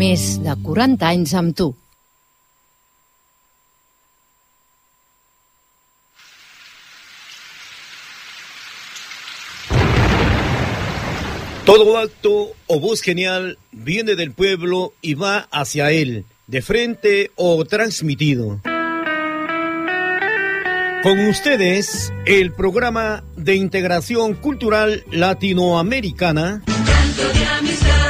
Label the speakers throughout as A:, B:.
A: Més de 40 anys amb tu.
B: Todo acto o voz genial viene del pueblo y va hacia él, de frente o transmitido. Con ustedes, el programa de integración cultural latinoamericana. Un canto de amistad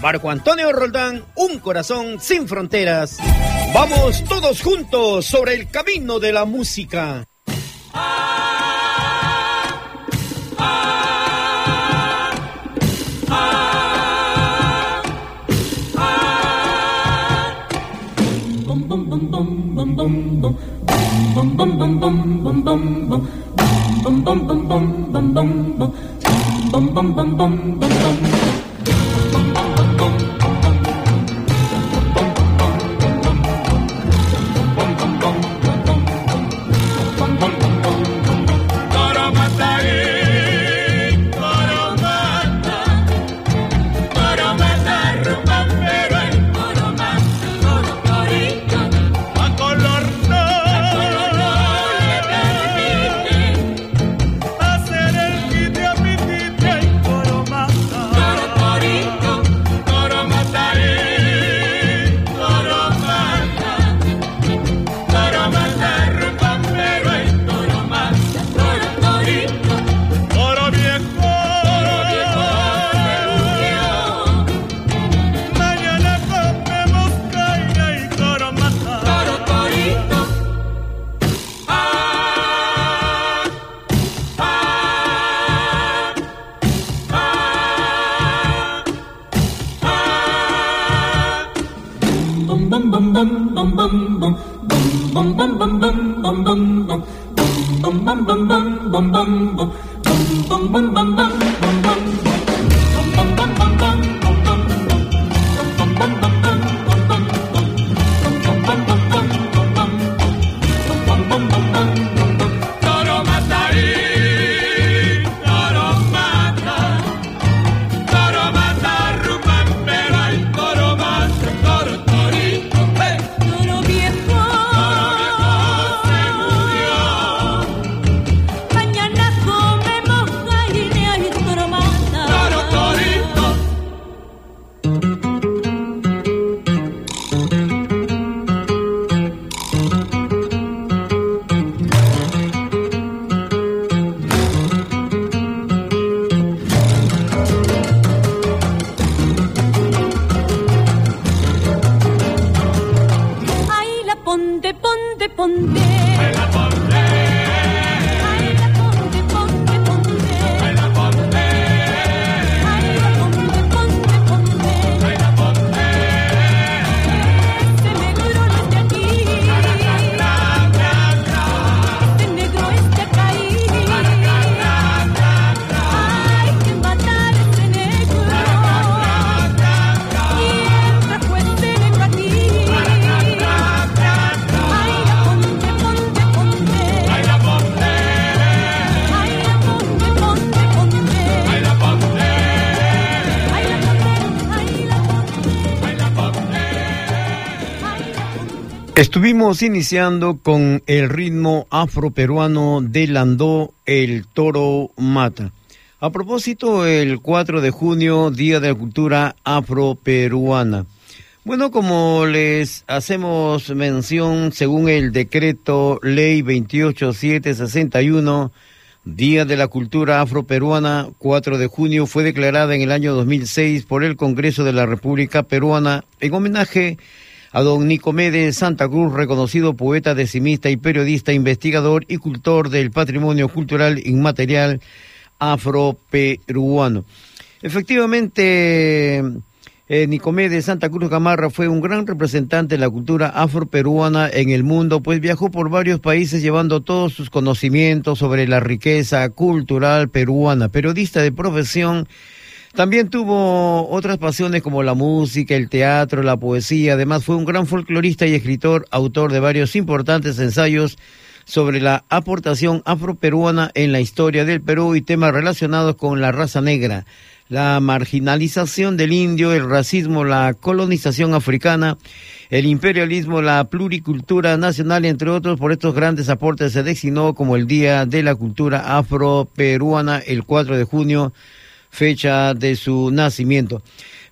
B: Marco Antonio Roldán, un corazón sin fronteras. Vamos todos juntos sobre el camino de la música.
C: bum, bum. Bum bum bum bum bum
D: Estuvimos iniciando con el ritmo afroperuano de Landó, el toro mata. A propósito, el 4 de junio, Día de la Cultura Afroperuana. Bueno, como les hacemos mención, según el decreto Ley 28761, Día de la Cultura Afroperuana, 4 de junio, fue declarada en el año 2006 por el Congreso de la República Peruana en homenaje a don Nicomedes Santa Cruz, reconocido poeta, decimista y periodista, investigador y cultor del patrimonio cultural inmaterial afroperuano. Efectivamente, eh, Nicomedes Santa Cruz Gamarra fue un gran representante de la cultura afroperuana en el mundo, pues viajó por varios países llevando todos sus conocimientos sobre la riqueza cultural peruana. Periodista de profesión, también tuvo otras pasiones como la música, el teatro, la poesía. Además fue un gran folclorista y escritor, autor de varios importantes ensayos sobre la aportación afroperuana en la historia del Perú y temas relacionados con la raza negra, la marginalización del indio, el racismo, la colonización africana, el imperialismo, la pluricultura nacional, entre otros. Por estos grandes aportes se designó como el Día de la Cultura Afroperuana el 4 de junio fecha de su nacimiento.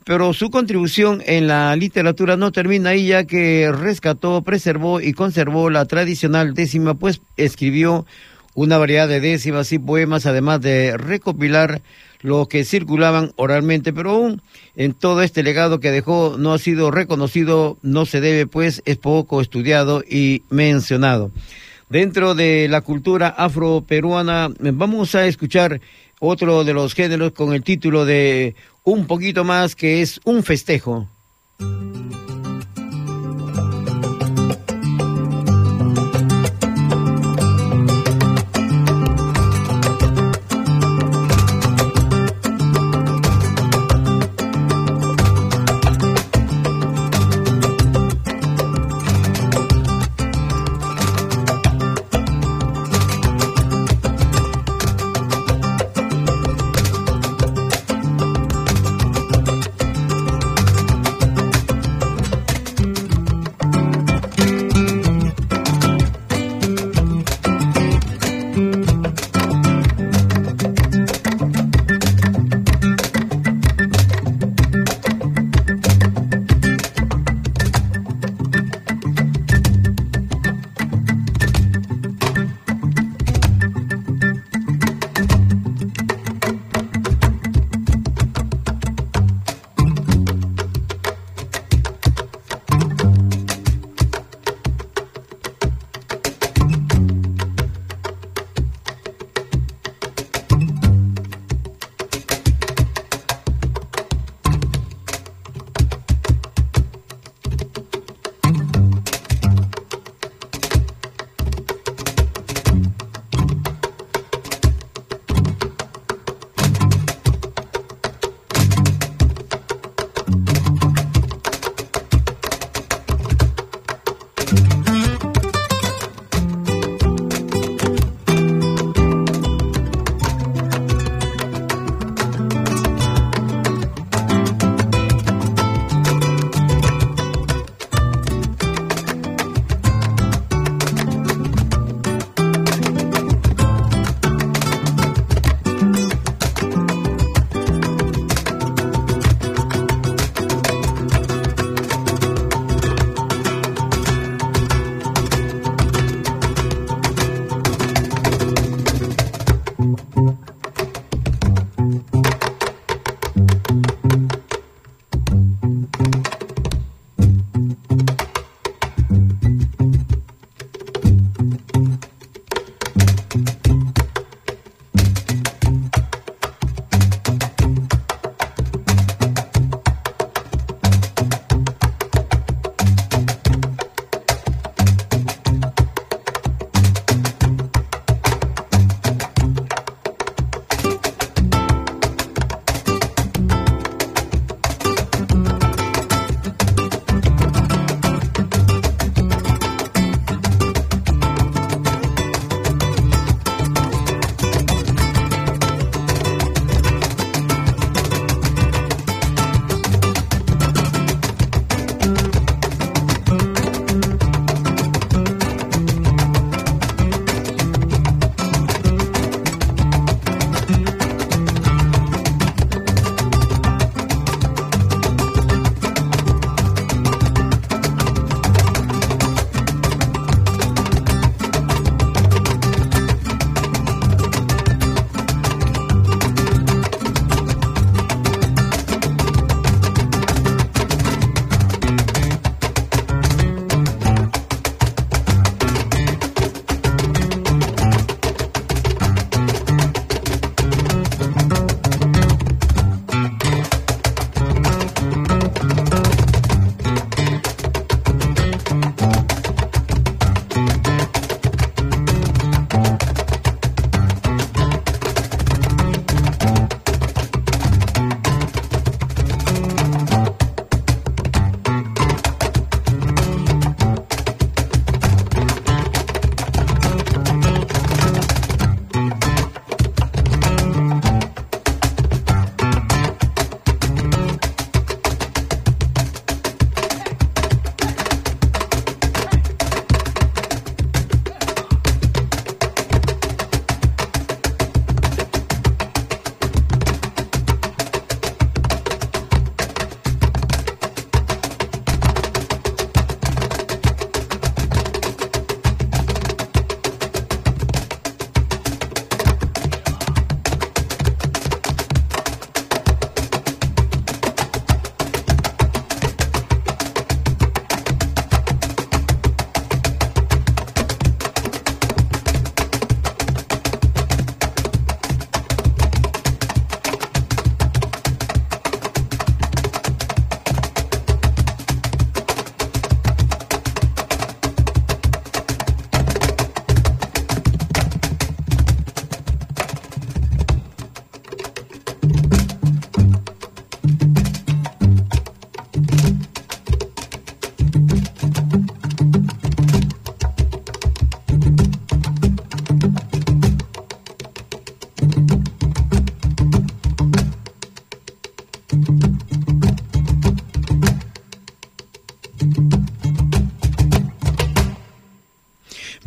D: Pero su contribución en la literatura no termina ahí, ya que rescató, preservó y conservó la tradicional décima, pues escribió una variedad de décimas y poemas, además de recopilar lo que circulaban oralmente, pero aún en todo este legado que dejó no ha sido reconocido, no se debe, pues es poco estudiado y mencionado. Dentro de la cultura afroperuana, vamos a escuchar otro de los géneros con el título de Un poquito más, que es un festejo.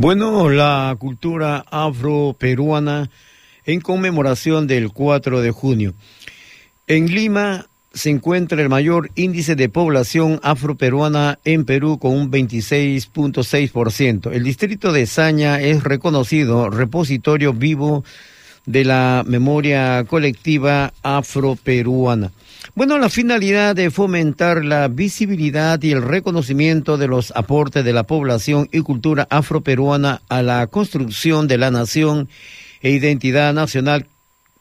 D: Bueno, la cultura afroperuana en conmemoración del 4 de junio. En Lima se encuentra el mayor índice de población afroperuana en Perú con un 26.6%. El distrito de Saña es reconocido repositorio vivo de la memoria colectiva afroperuana. Bueno, la finalidad de fomentar la visibilidad y el reconocimiento de los aportes de la población y cultura afroperuana a la construcción de la nación e identidad nacional.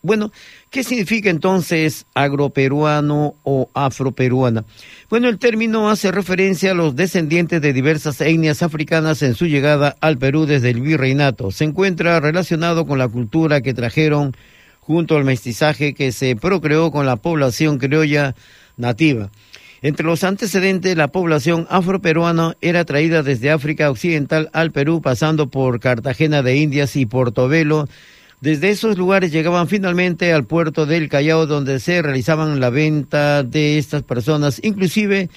D: Bueno, ¿qué significa entonces agroperuano o afroperuana? Bueno, el término hace referencia a los descendientes de diversas etnias africanas en su llegada al Perú desde el virreinato. Se encuentra relacionado con la cultura que trajeron junto al mestizaje que se procreó con la población criolla nativa. Entre los antecedentes, la población afroperuana era traída desde África Occidental al Perú, pasando por Cartagena de Indias y Portobelo. Desde esos lugares llegaban finalmente al puerto del Callao, donde se realizaban la venta de estas personas, inclusive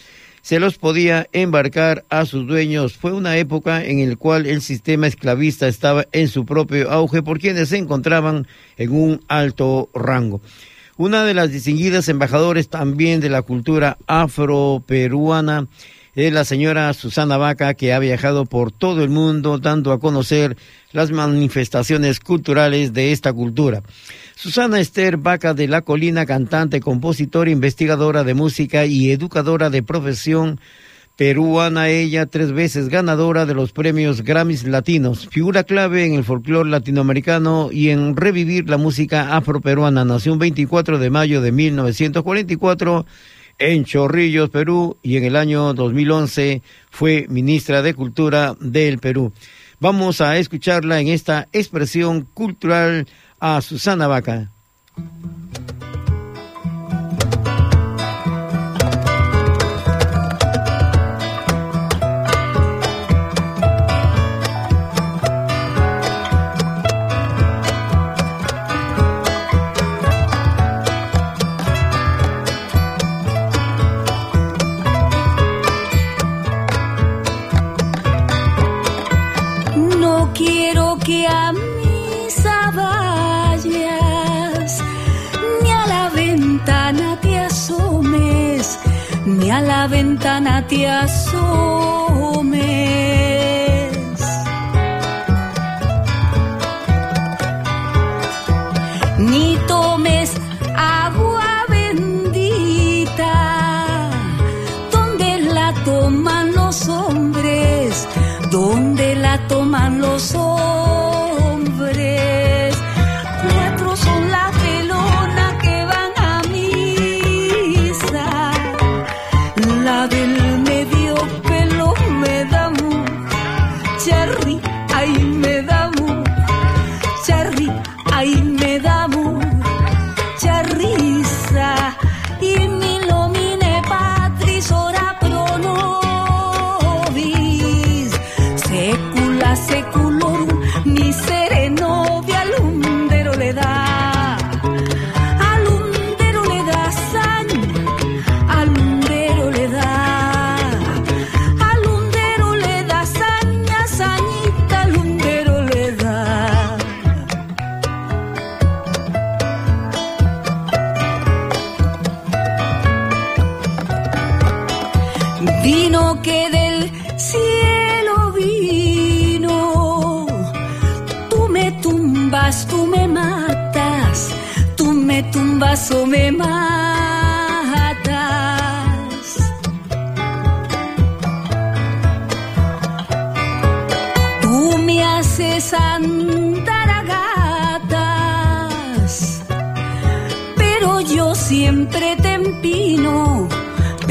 D: se los podía embarcar a sus dueños. Fue una época en la cual el sistema esclavista estaba en su propio auge por quienes se encontraban en un alto rango. Una de las distinguidas embajadores también de la cultura afroperuana es la señora Susana Vaca, que ha viajado por todo el mundo dando a conocer las manifestaciones culturales de esta cultura. Susana Esther Vaca de la Colina, cantante, compositora, investigadora de música y educadora de profesión peruana, ella tres veces ganadora de los premios Grammys Latinos, figura clave en el folclore latinoamericano y en revivir la música afroperuana. Nació un 24 de mayo de 1944 en Chorrillos, Perú, y en el año 2011 fue ministra de Cultura del Perú. Vamos a escucharla en esta expresión cultural a Susana Vaca.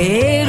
E: Pero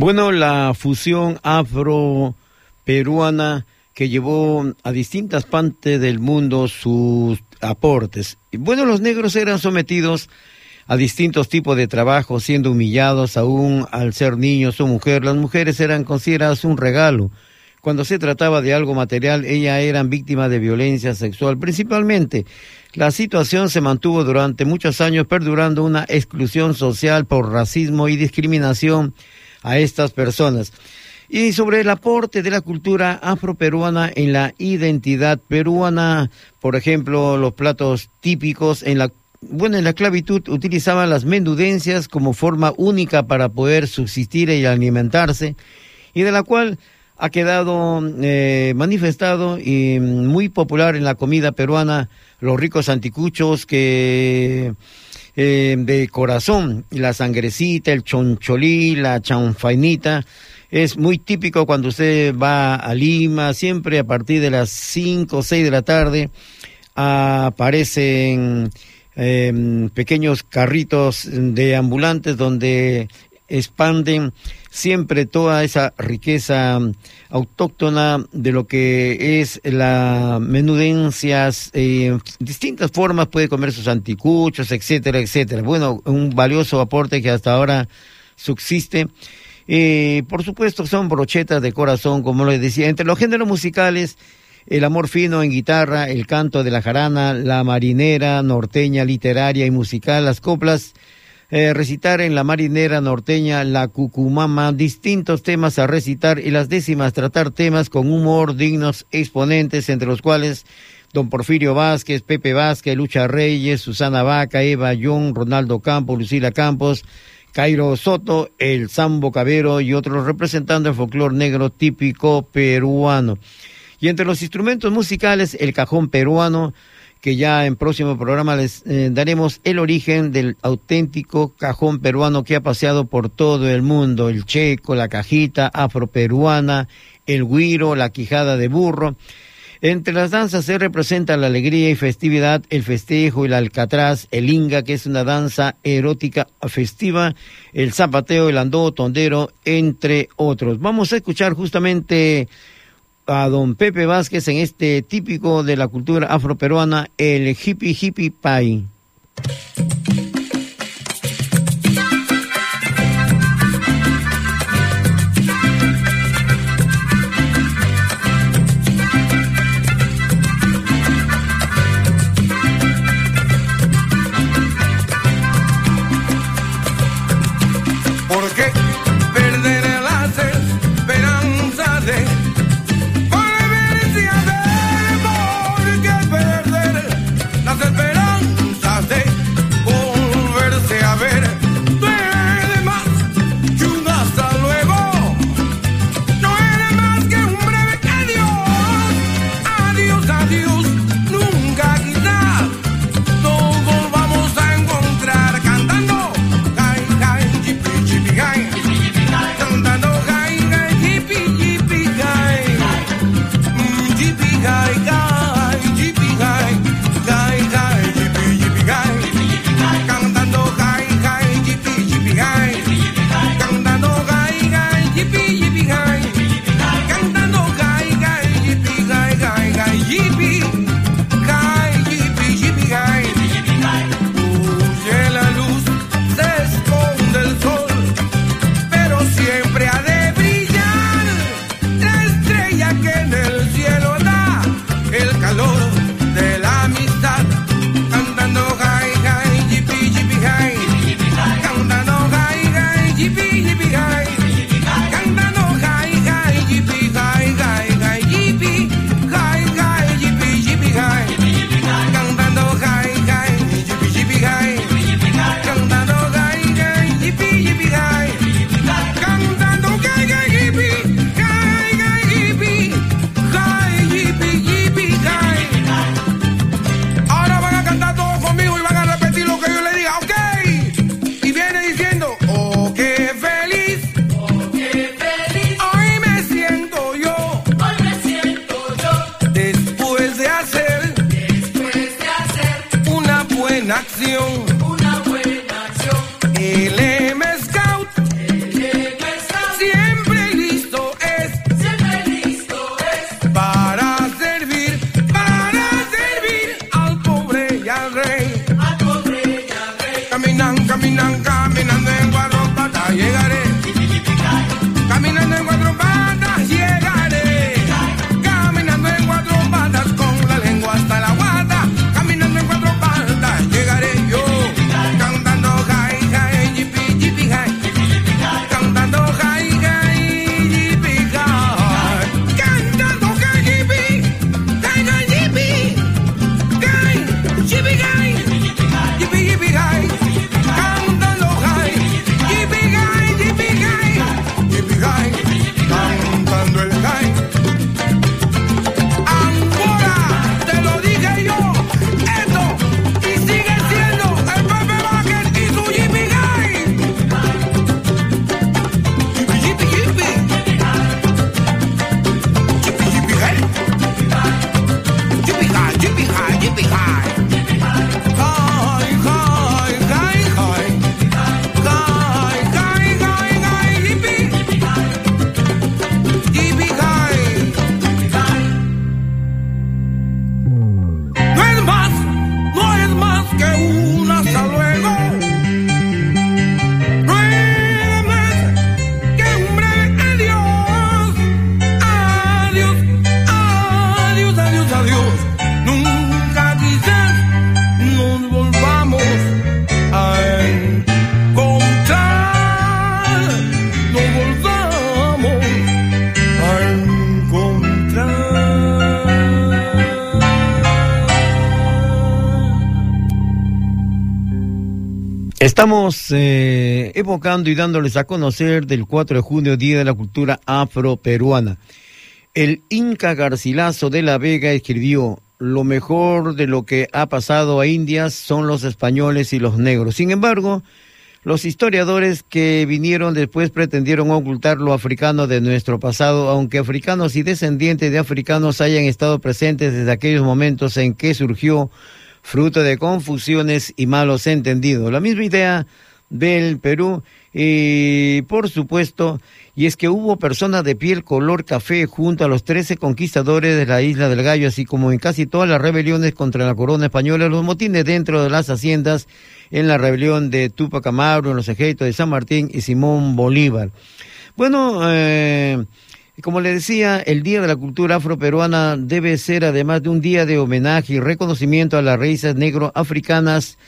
D: Bueno, la fusión afro-peruana que llevó a distintas partes del mundo sus aportes. Bueno, los negros eran sometidos a distintos tipos de trabajo, siendo humillados aún al ser niños o mujeres. Las mujeres eran consideradas un regalo. Cuando se trataba de algo material, ellas eran víctimas de violencia sexual. Principalmente, la situación se mantuvo durante muchos años, perdurando una exclusión social por racismo y discriminación a estas personas. Y sobre el aporte de la cultura afroperuana en la identidad peruana, por ejemplo, los platos típicos en la bueno, en la clavitud utilizaban las menudencias como forma única para poder subsistir y alimentarse, y de la cual ha quedado eh, manifestado y muy popular en la comida peruana los ricos anticuchos que eh, de corazón, la sangrecita, el choncholí, la chanfainita. Es muy típico cuando usted va a Lima, siempre a partir de las 5 o 6 de la tarde aparecen em, pequeños carritos de ambulantes donde expanden siempre toda esa riqueza autóctona de lo que es la menudencias, eh, distintas formas puede comer sus anticuchos, etcétera, etcétera. Bueno, un valioso aporte que hasta ahora subsiste. Eh, por supuesto, son brochetas de corazón, como les decía, entre los géneros musicales, el amor fino en guitarra, el canto de la jarana, la marinera, norteña, literaria y musical, las coplas, eh, recitar en la marinera norteña, la cucumama, distintos temas a recitar y las décimas tratar temas con humor dignos exponentes, entre los cuales don Porfirio Vázquez, Pepe Vázquez, Lucha Reyes, Susana Vaca, Eva Young, Ronaldo Campos, Lucila Campos, Cairo Soto, el Sambo Cabero y otros representando el folclor negro típico peruano. Y entre los instrumentos musicales, el cajón peruano, que ya en próximo programa les eh, daremos el origen del auténtico cajón peruano que ha paseado por todo el mundo, el checo, la cajita afroperuana, el guiro, la quijada de burro. Entre las danzas se representa la alegría y festividad, el festejo, el alcatraz, el inga, que es una danza erótica festiva, el zapateo, el andó, tondero, entre otros. Vamos a escuchar justamente a don Pepe Vázquez en este típico de la cultura afroperuana, el hippie hippie pie.
F: axiom
D: Estamos eh, evocando y dándoles a conocer del 4 de junio, Día de la Cultura Afroperuana. El Inca Garcilaso de la Vega escribió, lo mejor de lo que ha pasado a Indias son los españoles y los negros. Sin embargo, los historiadores que vinieron después pretendieron ocultar lo africano de nuestro pasado, aunque africanos y descendientes de africanos hayan estado presentes desde aquellos momentos en que surgió fruto de confusiones y malos entendidos. La misma idea del Perú y por supuesto, y es que hubo personas de piel color café junto a los 13 conquistadores de la isla del Gallo, así como en casi todas las rebeliones contra la corona española, los motines dentro de las haciendas, en la rebelión de Tupac Amaru, en los ejércitos de San Martín y Simón Bolívar. Bueno, eh, como le decía, el Día de la Cultura Afroperuana debe ser, además de un día de homenaje y reconocimiento a las raíces negro-africanas,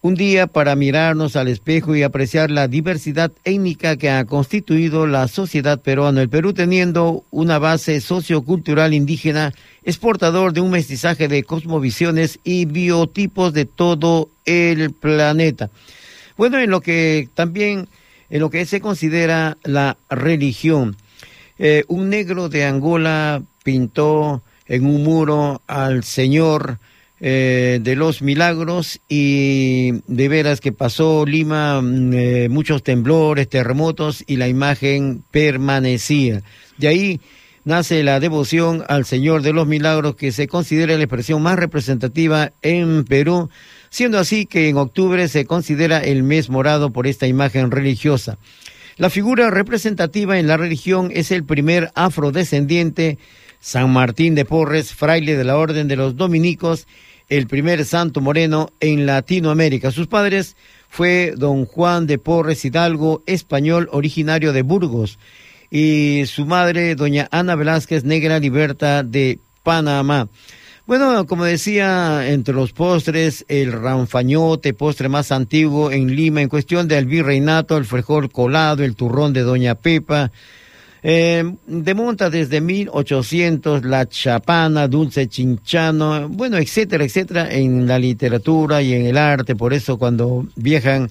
D: un día para mirarnos al espejo y apreciar la diversidad étnica que ha constituido la sociedad peruana. El Perú teniendo una base sociocultural indígena, es portador de un mestizaje de cosmovisiones y biotipos de todo el planeta. Bueno, en lo que también, en lo que se considera la religión. Eh, un negro de Angola pintó en un muro al Señor eh, de los Milagros y de veras que pasó Lima mm, eh, muchos temblores, terremotos y la imagen permanecía. De ahí nace la devoción al Señor de los Milagros que se considera la expresión más representativa en Perú, siendo así que en octubre se considera el mes morado por esta imagen religiosa. La figura representativa en la religión es el primer afrodescendiente, San Martín de Porres, fraile de la Orden de los Dominicos, el primer santo moreno en Latinoamérica. Sus padres fue don Juan de Porres Hidalgo, español originario de Burgos, y su madre, doña Ana Velázquez Negra Liberta de Panamá. Bueno, como decía, entre los postres, el ranfañote, postre más antiguo en Lima, en cuestión del virreinato, el frijol colado, el turrón de Doña Pepa, eh, de monta desde 1800, la chapana, dulce chinchano, bueno, etcétera, etcétera, en la literatura y en el arte. Por eso cuando viajan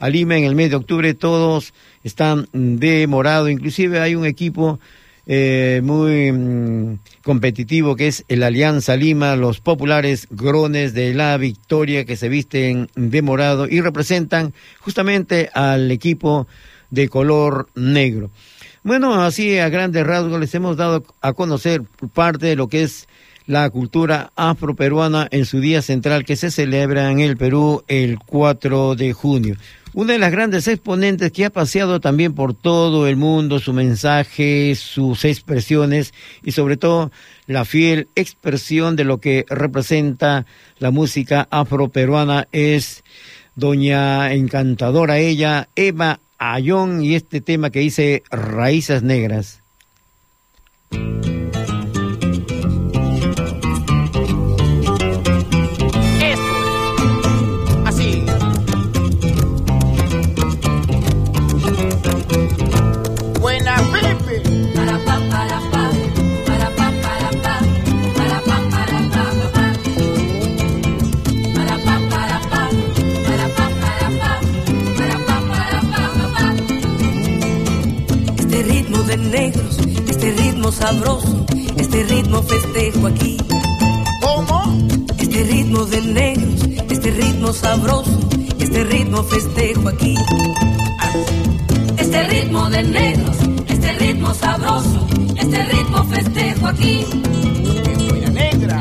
D: a Lima en el mes de octubre, todos están de morado. Inclusive hay un equipo eh, muy mm, competitivo que es el Alianza Lima, los populares grones de la Victoria que se visten de morado y representan justamente al equipo de color negro. Bueno, así a grandes rasgos les hemos dado a conocer parte de lo que es la cultura afroperuana en su día central que se celebra en el Perú el 4 de junio. Una de las grandes exponentes que ha paseado también por todo el mundo, su mensaje, sus expresiones y sobre todo la fiel expresión de lo que representa la música afroperuana es doña encantadora ella, Eva Ayón, y este tema que dice Raíces Negras.
E: Ritmo sabroso, este ritmo festejo aquí.
G: ¿Cómo?
E: Este ritmo de negros, este ritmo sabroso, este ritmo festejo aquí. Este ritmo de negros, este ritmo sabroso, este ritmo festejo aquí.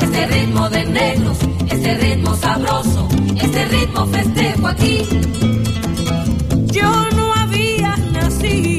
E: Este ritmo de negros, este ritmo sabroso, este ritmo festejo aquí. Yo no había nacido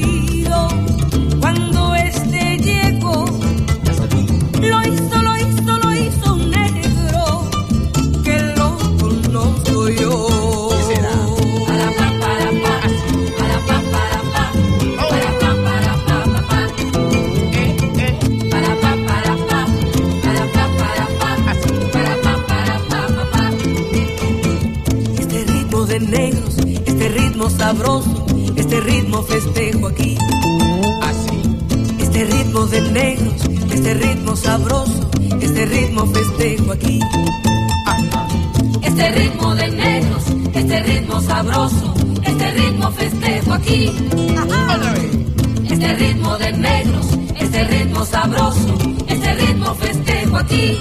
E: ritmo sabroso, este ritmo festejo aquí.
G: Así.
E: Este ritmo de negros, este ritmo sabroso, este ritmo festejo aquí. Este ritmo de negros, este ritmo sabroso, este ritmo festejo aquí.
G: Otra vez.
E: Este ritmo de negros, este ritmo sabroso, este ritmo festejo aquí.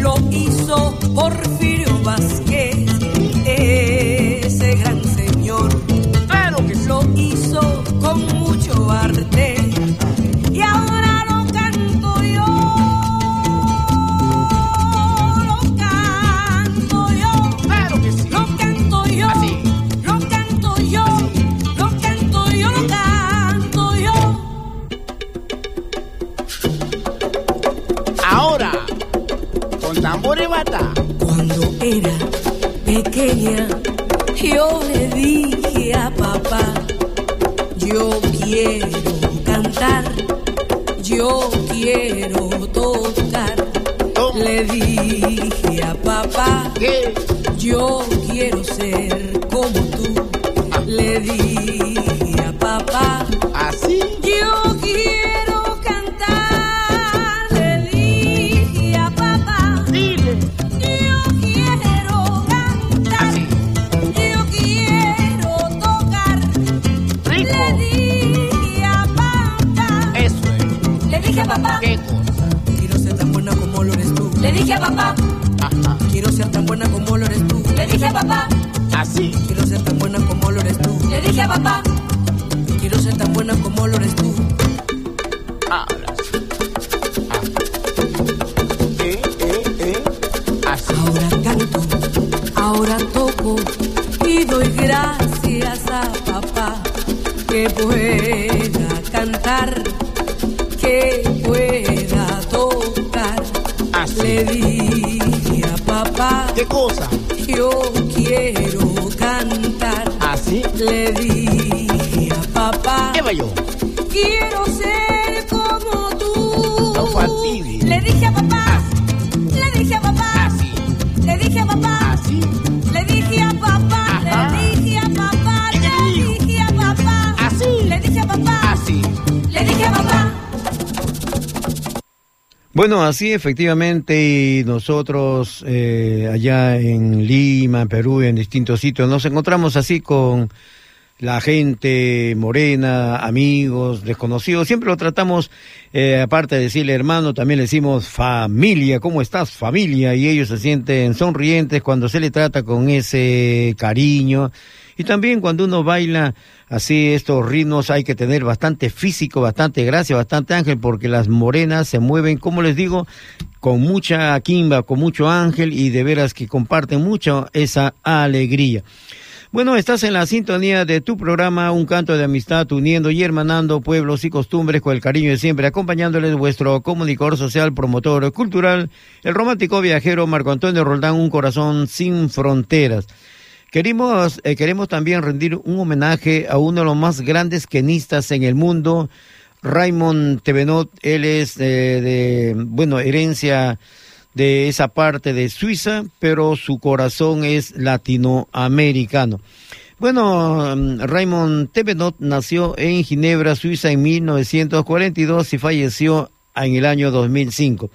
E: Lo hizo Porfirio Vázquez, Le dije a papá. Le dije a papá.
G: Así.
E: Le dije a papá.
G: Así.
E: Le dije a papá.
G: Ajá.
E: Le dije a papá. ¿Y
G: qué
E: le dije a papá.
G: Así.
E: Le dije a papá.
G: Así.
E: Le dije a papá.
D: Bueno, así efectivamente y nosotros eh, allá en Lima, Perú, en distintos sitios, nos encontramos así con la gente morena, amigos, desconocidos. Siempre lo tratamos, eh, aparte de decirle hermano, también le decimos familia, ¿cómo estás familia? Y ellos se sienten sonrientes cuando se le trata con ese cariño. Y también cuando uno baila así estos ritmos hay que tener bastante físico, bastante gracia, bastante ángel, porque las morenas se mueven, como les digo, con mucha quimba, con mucho ángel y de veras que comparten mucho esa alegría. Bueno, estás en la sintonía de tu programa Un canto de amistad, uniendo y hermanando pueblos y costumbres con el cariño de siempre, acompañándoles vuestro comunicador social, promotor cultural, el romántico viajero Marco Antonio Roldán, un corazón sin fronteras. Queremos, eh, queremos también rendir un homenaje a uno de los más grandes quenistas en el mundo, Raymond Tevenot. Él es eh, de, bueno, herencia de esa parte de Suiza, pero su corazón es latinoamericano. Bueno, mm, Raymond Tevenot nació en Ginebra, Suiza, en 1942 y falleció en el año 2005.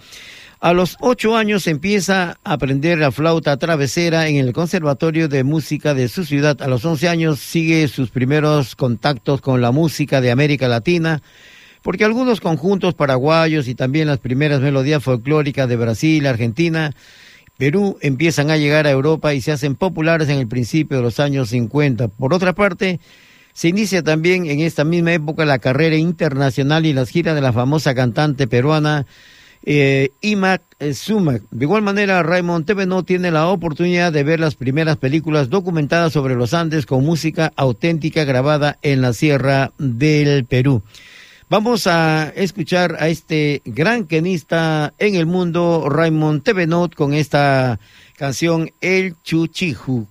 D: A los ocho años empieza a aprender la flauta travesera en el Conservatorio de Música de su ciudad. A los once años sigue sus primeros contactos con la música de América Latina, porque algunos conjuntos paraguayos y también las primeras melodías folclóricas de Brasil, Argentina, Perú empiezan a llegar a Europa y se hacen populares en el principio de los años 50. Por otra parte, se inicia también en esta misma época la carrera internacional y las giras de la famosa cantante peruana eh, Imac eh, Sumac. De igual manera, Raymond no tiene la oportunidad de ver las primeras películas documentadas sobre los Andes con música auténtica grabada en la Sierra del Perú. Vamos a escuchar a este gran quenista en el mundo, Raymond Tevenot, con esta canción El Chuchiju.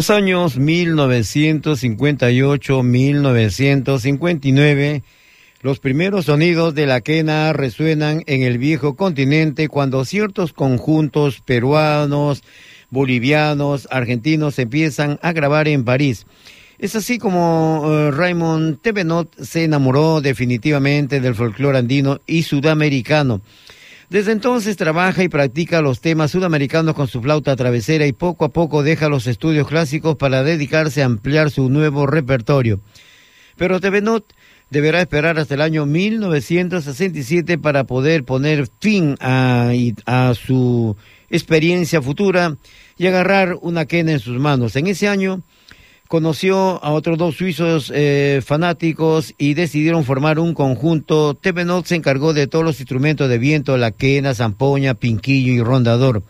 D: Los años 1958-1959, los primeros sonidos de la quena resuenan en el viejo continente cuando ciertos conjuntos peruanos, bolivianos, argentinos empiezan a grabar en París. Es así como uh, Raymond Tevenot se enamoró definitivamente del folclore andino y sudamericano. Desde entonces trabaja y practica los temas sudamericanos con su flauta travesera y poco a poco deja los estudios clásicos para dedicarse a ampliar su nuevo repertorio. Pero Tevenot deberá esperar hasta el año 1967 para poder poner fin a, a su experiencia futura y agarrar una quena en sus manos. En ese año conoció a otros dos suizos eh, fanáticos y decidieron formar un conjunto. Tevenot se encargó de todos los instrumentos de viento, la quena, zampoña, pinquillo y rondador.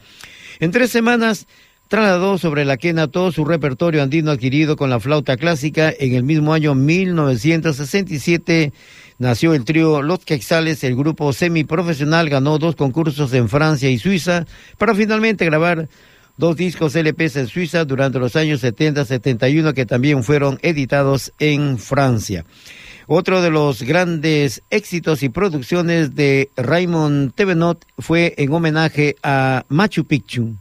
D: En tres semanas trasladó sobre la quena todo su repertorio andino adquirido con la flauta clásica. En el mismo año 1967 nació el trío Los Quexales, el grupo semiprofesional ganó dos concursos en Francia y Suiza para finalmente grabar dos discos LPs en Suiza durante los años 70-71 que también fueron editados en Francia. Otro de los grandes éxitos y producciones de Raymond Tevenot fue en homenaje a Machu Picchu.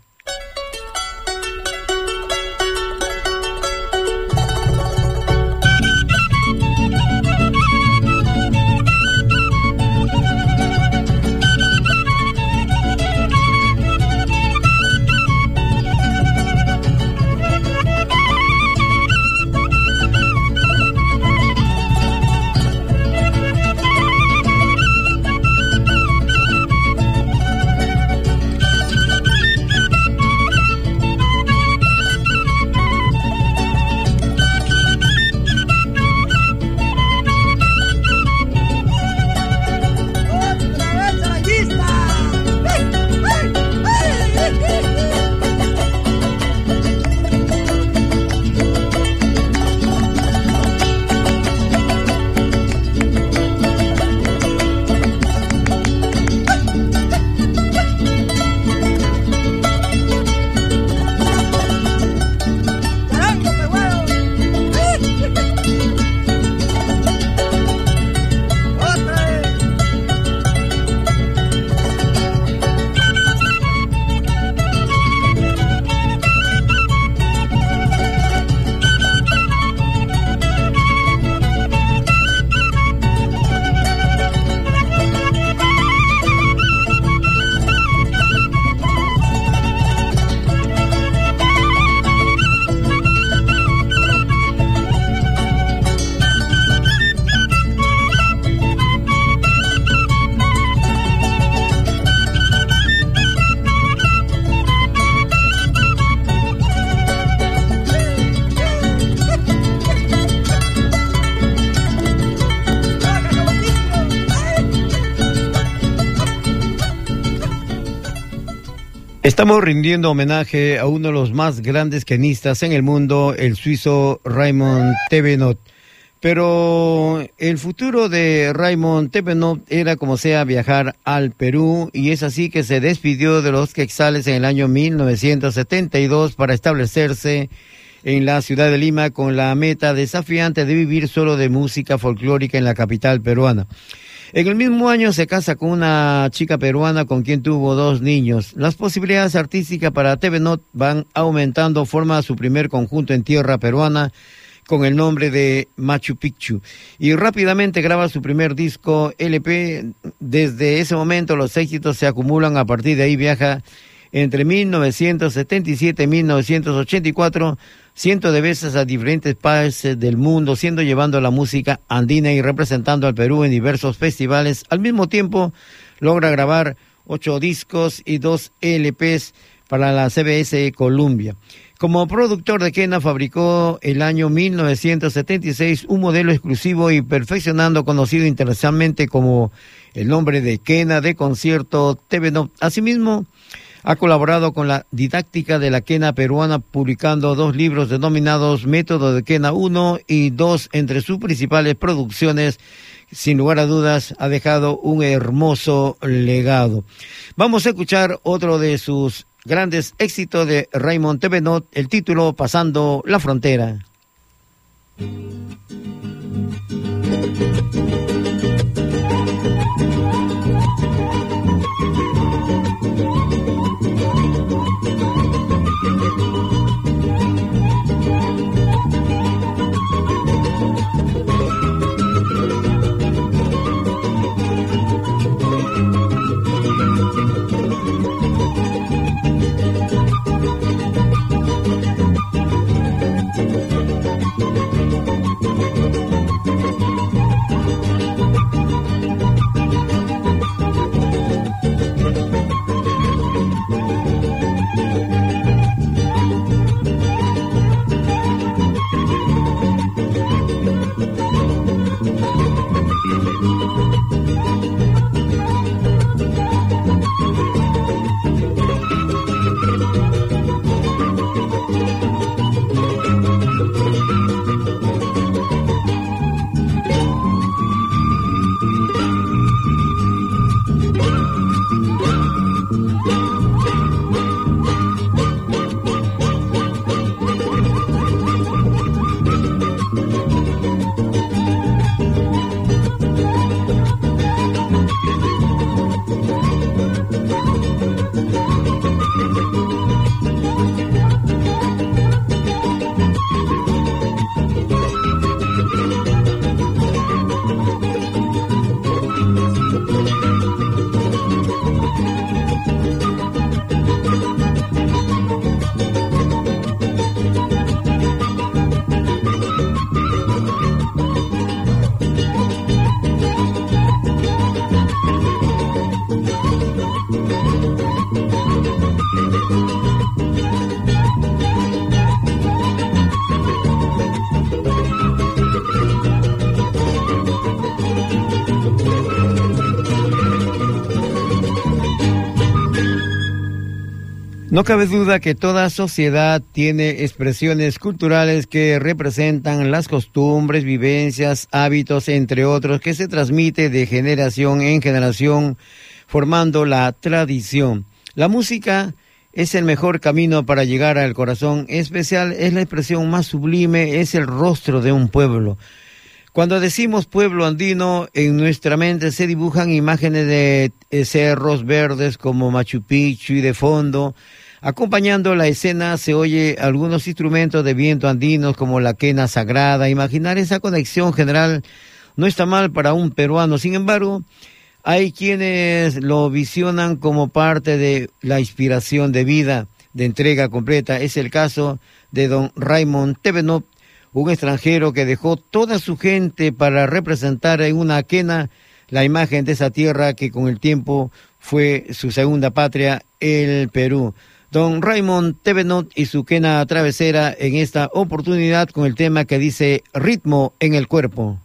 D: Estamos rindiendo homenaje a uno de los más grandes quenistas en el mundo, el suizo Raymond Tevenot. Pero el futuro de Raymond Tevenot era como sea viajar al Perú y es así que se despidió de los Quexales en el año 1972 para establecerse en la ciudad de Lima con la meta desafiante de vivir solo de música folclórica en la capital peruana. En el mismo año se casa con una chica peruana con quien tuvo dos niños. Las posibilidades artísticas para TV Not van aumentando, forma su primer conjunto en tierra peruana con el nombre de Machu Picchu y rápidamente graba su primer disco LP. Desde ese momento los éxitos se acumulan, a partir de ahí viaja entre 1977 y 1984 cientos de veces a diferentes países del mundo, siendo llevando la música andina y representando al Perú en diversos festivales. Al mismo tiempo, logra grabar ocho discos y dos LPs para la CBS Columbia. Como productor de Kena fabricó el año 1976 un modelo exclusivo y perfeccionando conocido internacionalmente como el nombre de Kena de concierto TV Asimismo, ha colaborado con la didáctica de la quena peruana publicando dos libros denominados Método de Quena 1 y 2 entre sus principales producciones. Sin lugar a dudas, ha dejado un hermoso legado. Vamos a escuchar otro de sus grandes éxitos de Raymond Tevenot, el título Pasando la Frontera. No cabe duda que toda sociedad tiene expresiones culturales que representan las costumbres, vivencias, hábitos, entre otros, que se transmite de generación en generación, formando la tradición. La música es el mejor camino para llegar al corazón especial, es la expresión más sublime, es el rostro de un pueblo. Cuando decimos pueblo andino, en nuestra mente se dibujan imágenes de eh, cerros verdes como Machu Picchu y de fondo. Acompañando la escena se oye algunos instrumentos de viento andinos como la quena sagrada. Imaginar esa conexión general no está mal para un peruano. Sin embargo, hay quienes lo visionan como parte de la inspiración de vida, de entrega completa. Es el caso de don Raymond Tevenot, un extranjero que dejó toda su gente para representar en una quena la imagen de esa tierra que con el tiempo fue su segunda patria, el Perú. Don Raymond Tevenot y su quena travesera en esta oportunidad con el tema que dice ritmo en el cuerpo.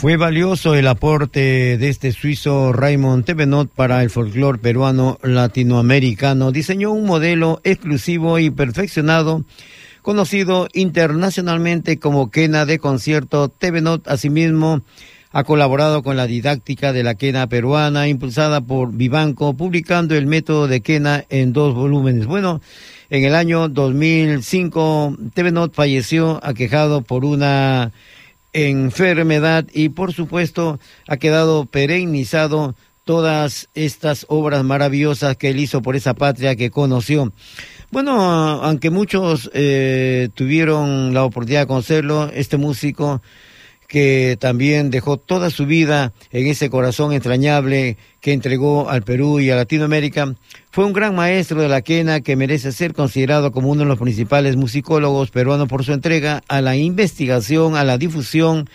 D: Fue valioso el aporte de este suizo Raymond Tevenot para el folclore peruano latinoamericano. Diseñó un modelo exclusivo y perfeccionado, conocido internacionalmente como quena de concierto. Tevenot, asimismo, ha colaborado con la didáctica de la quena peruana, impulsada por Vivanco, publicando el método de quena en dos volúmenes. Bueno, en el año 2005, Tevenot falleció aquejado por una enfermedad y por supuesto ha quedado perennizado todas estas obras maravillosas que él hizo por esa patria que conoció. Bueno, aunque muchos eh, tuvieron la oportunidad de conocerlo, este músico que también dejó toda su vida en ese corazón entrañable que entregó al Perú y a Latinoamérica, fue un gran maestro de la quena que merece ser considerado como uno de los principales musicólogos peruanos por su entrega a la investigación, a la difusión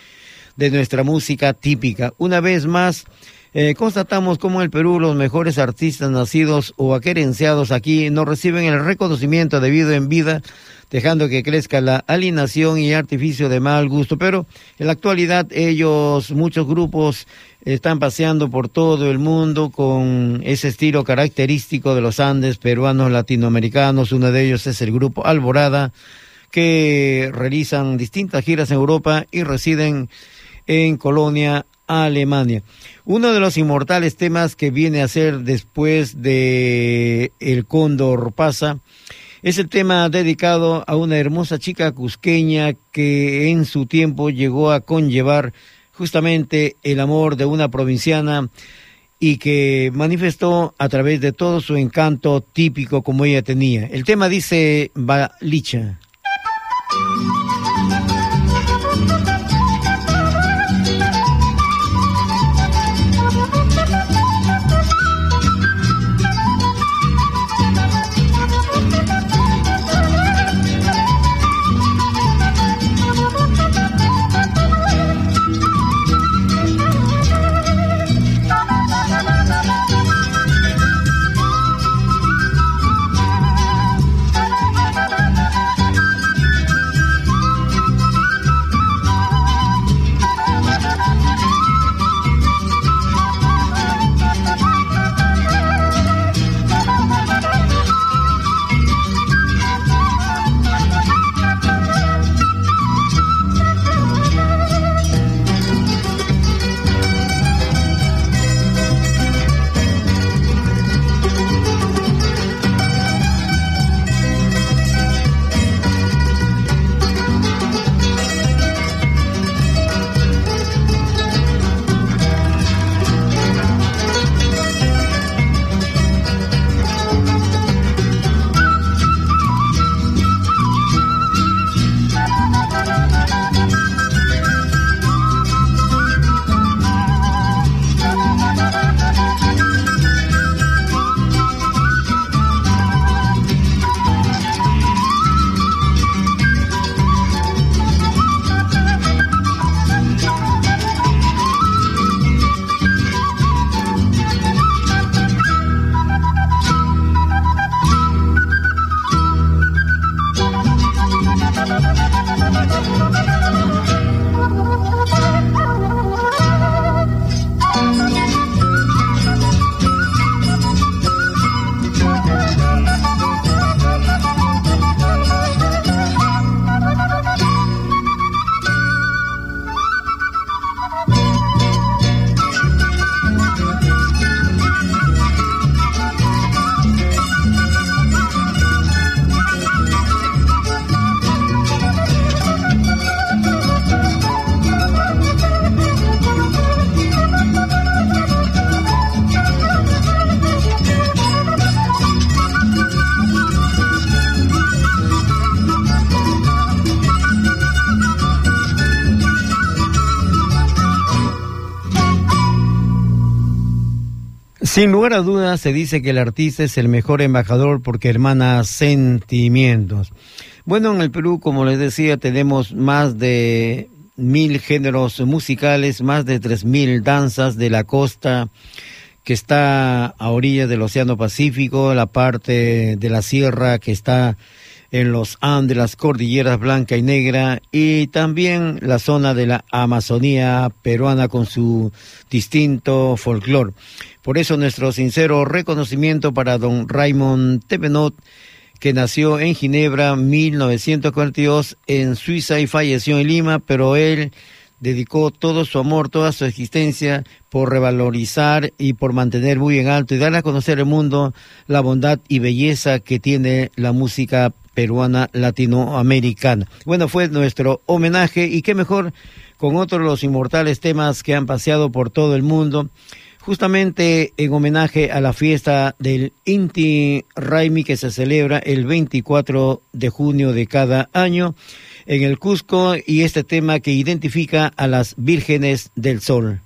D: de nuestra música típica. Una vez más, eh, constatamos cómo en el Perú los mejores artistas nacidos o aquerenciados aquí no reciben el reconocimiento debido en vida, dejando que crezca la alienación y artificio de mal gusto. Pero en la actualidad ellos, muchos grupos, están paseando por todo el mundo con ese estilo característico de los Andes peruanos latinoamericanos. Uno de ellos es el grupo Alborada, que realizan distintas giras en Europa y residen en Colonia, Alemania. Uno de los inmortales temas que viene a ser después de El Cóndor pasa es el tema dedicado a una hermosa chica cusqueña que en su tiempo llegó a conllevar justamente el amor de una provinciana y que manifestó a través de todo su encanto típico como ella tenía. El tema dice Balicha. Sin lugar a dudas se dice que el artista es el mejor embajador porque hermana sentimientos. Bueno, en el Perú, como les decía, tenemos más de mil géneros musicales, más de tres mil danzas de la costa que está a orillas del Océano Pacífico, la parte de la sierra que está en los Andes, las cordilleras blanca y negra, y también la zona de la Amazonía peruana con su distinto folclore. Por eso nuestro sincero reconocimiento para don Raymond Tepenot, que nació en Ginebra 1942 en Suiza y falleció en Lima, pero él dedicó todo su amor, toda su existencia por revalorizar y por mantener muy en alto y dar a conocer al mundo la bondad y belleza que tiene la música peruana latinoamericana. Bueno, fue nuestro homenaje y qué mejor con otros los inmortales temas que han paseado por todo el mundo justamente en homenaje a la fiesta del Inti Raimi que se celebra el 24 de junio de cada año en el Cusco y este tema que identifica a las vírgenes del sol.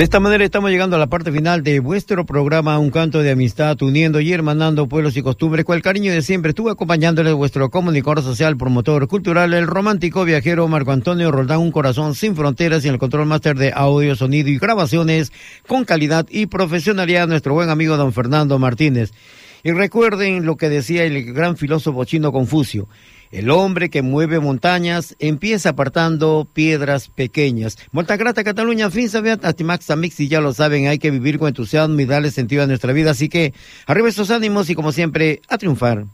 D: De esta manera estamos llegando a la parte final de vuestro programa Un canto de amistad, uniendo y hermanando pueblos y costumbres. Con el cariño de siempre estuve acompañándoles vuestro comunicador social, promotor cultural, el romántico viajero Marco Antonio Roldán, un corazón sin fronteras y el control máster de audio, sonido y grabaciones con calidad y profesionalidad, nuestro buen amigo don Fernando Martínez. Y recuerden lo que decía el gran filósofo chino Confucio. El hombre que mueve montañas empieza apartando piedras pequeñas. Molta grata Cataluña, fin sabiat, Atimax Amix, y ya lo saben, hay que vivir con entusiasmo y darle sentido a nuestra vida. Así que arriba esos ánimos y como siempre, a triunfar.